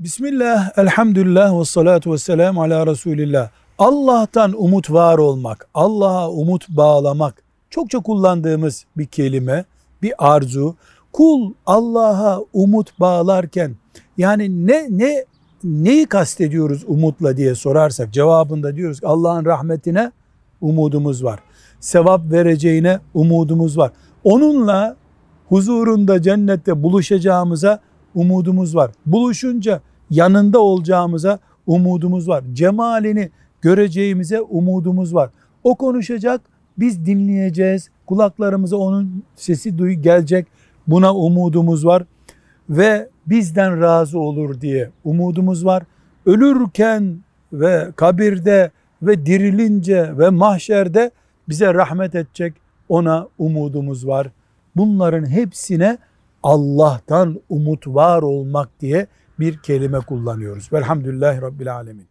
Bismillah, elhamdülillah ve salatu ve selamu ala Resulillah. Allah'tan umut var olmak, Allah'a umut bağlamak çokça kullandığımız bir kelime, bir arzu. Kul Allah'a umut bağlarken yani ne ne neyi kastediyoruz umutla diye sorarsak cevabında diyoruz ki Allah'ın rahmetine umudumuz var. Sevap vereceğine umudumuz var. Onunla huzurunda cennette buluşacağımıza umudumuz var. Buluşunca yanında olacağımıza umudumuz var. Cemalini göreceğimize umudumuz var. O konuşacak, biz dinleyeceğiz. Kulaklarımıza onun sesi duy gelecek. Buna umudumuz var ve bizden razı olur diye umudumuz var. Ölürken ve kabirde ve dirilince ve mahşerde bize rahmet edecek ona umudumuz var. Bunların hepsine Allah'tan umut var olmak diye bir kelime kullanıyoruz. Velhamdülillahi Rabbil Alemin.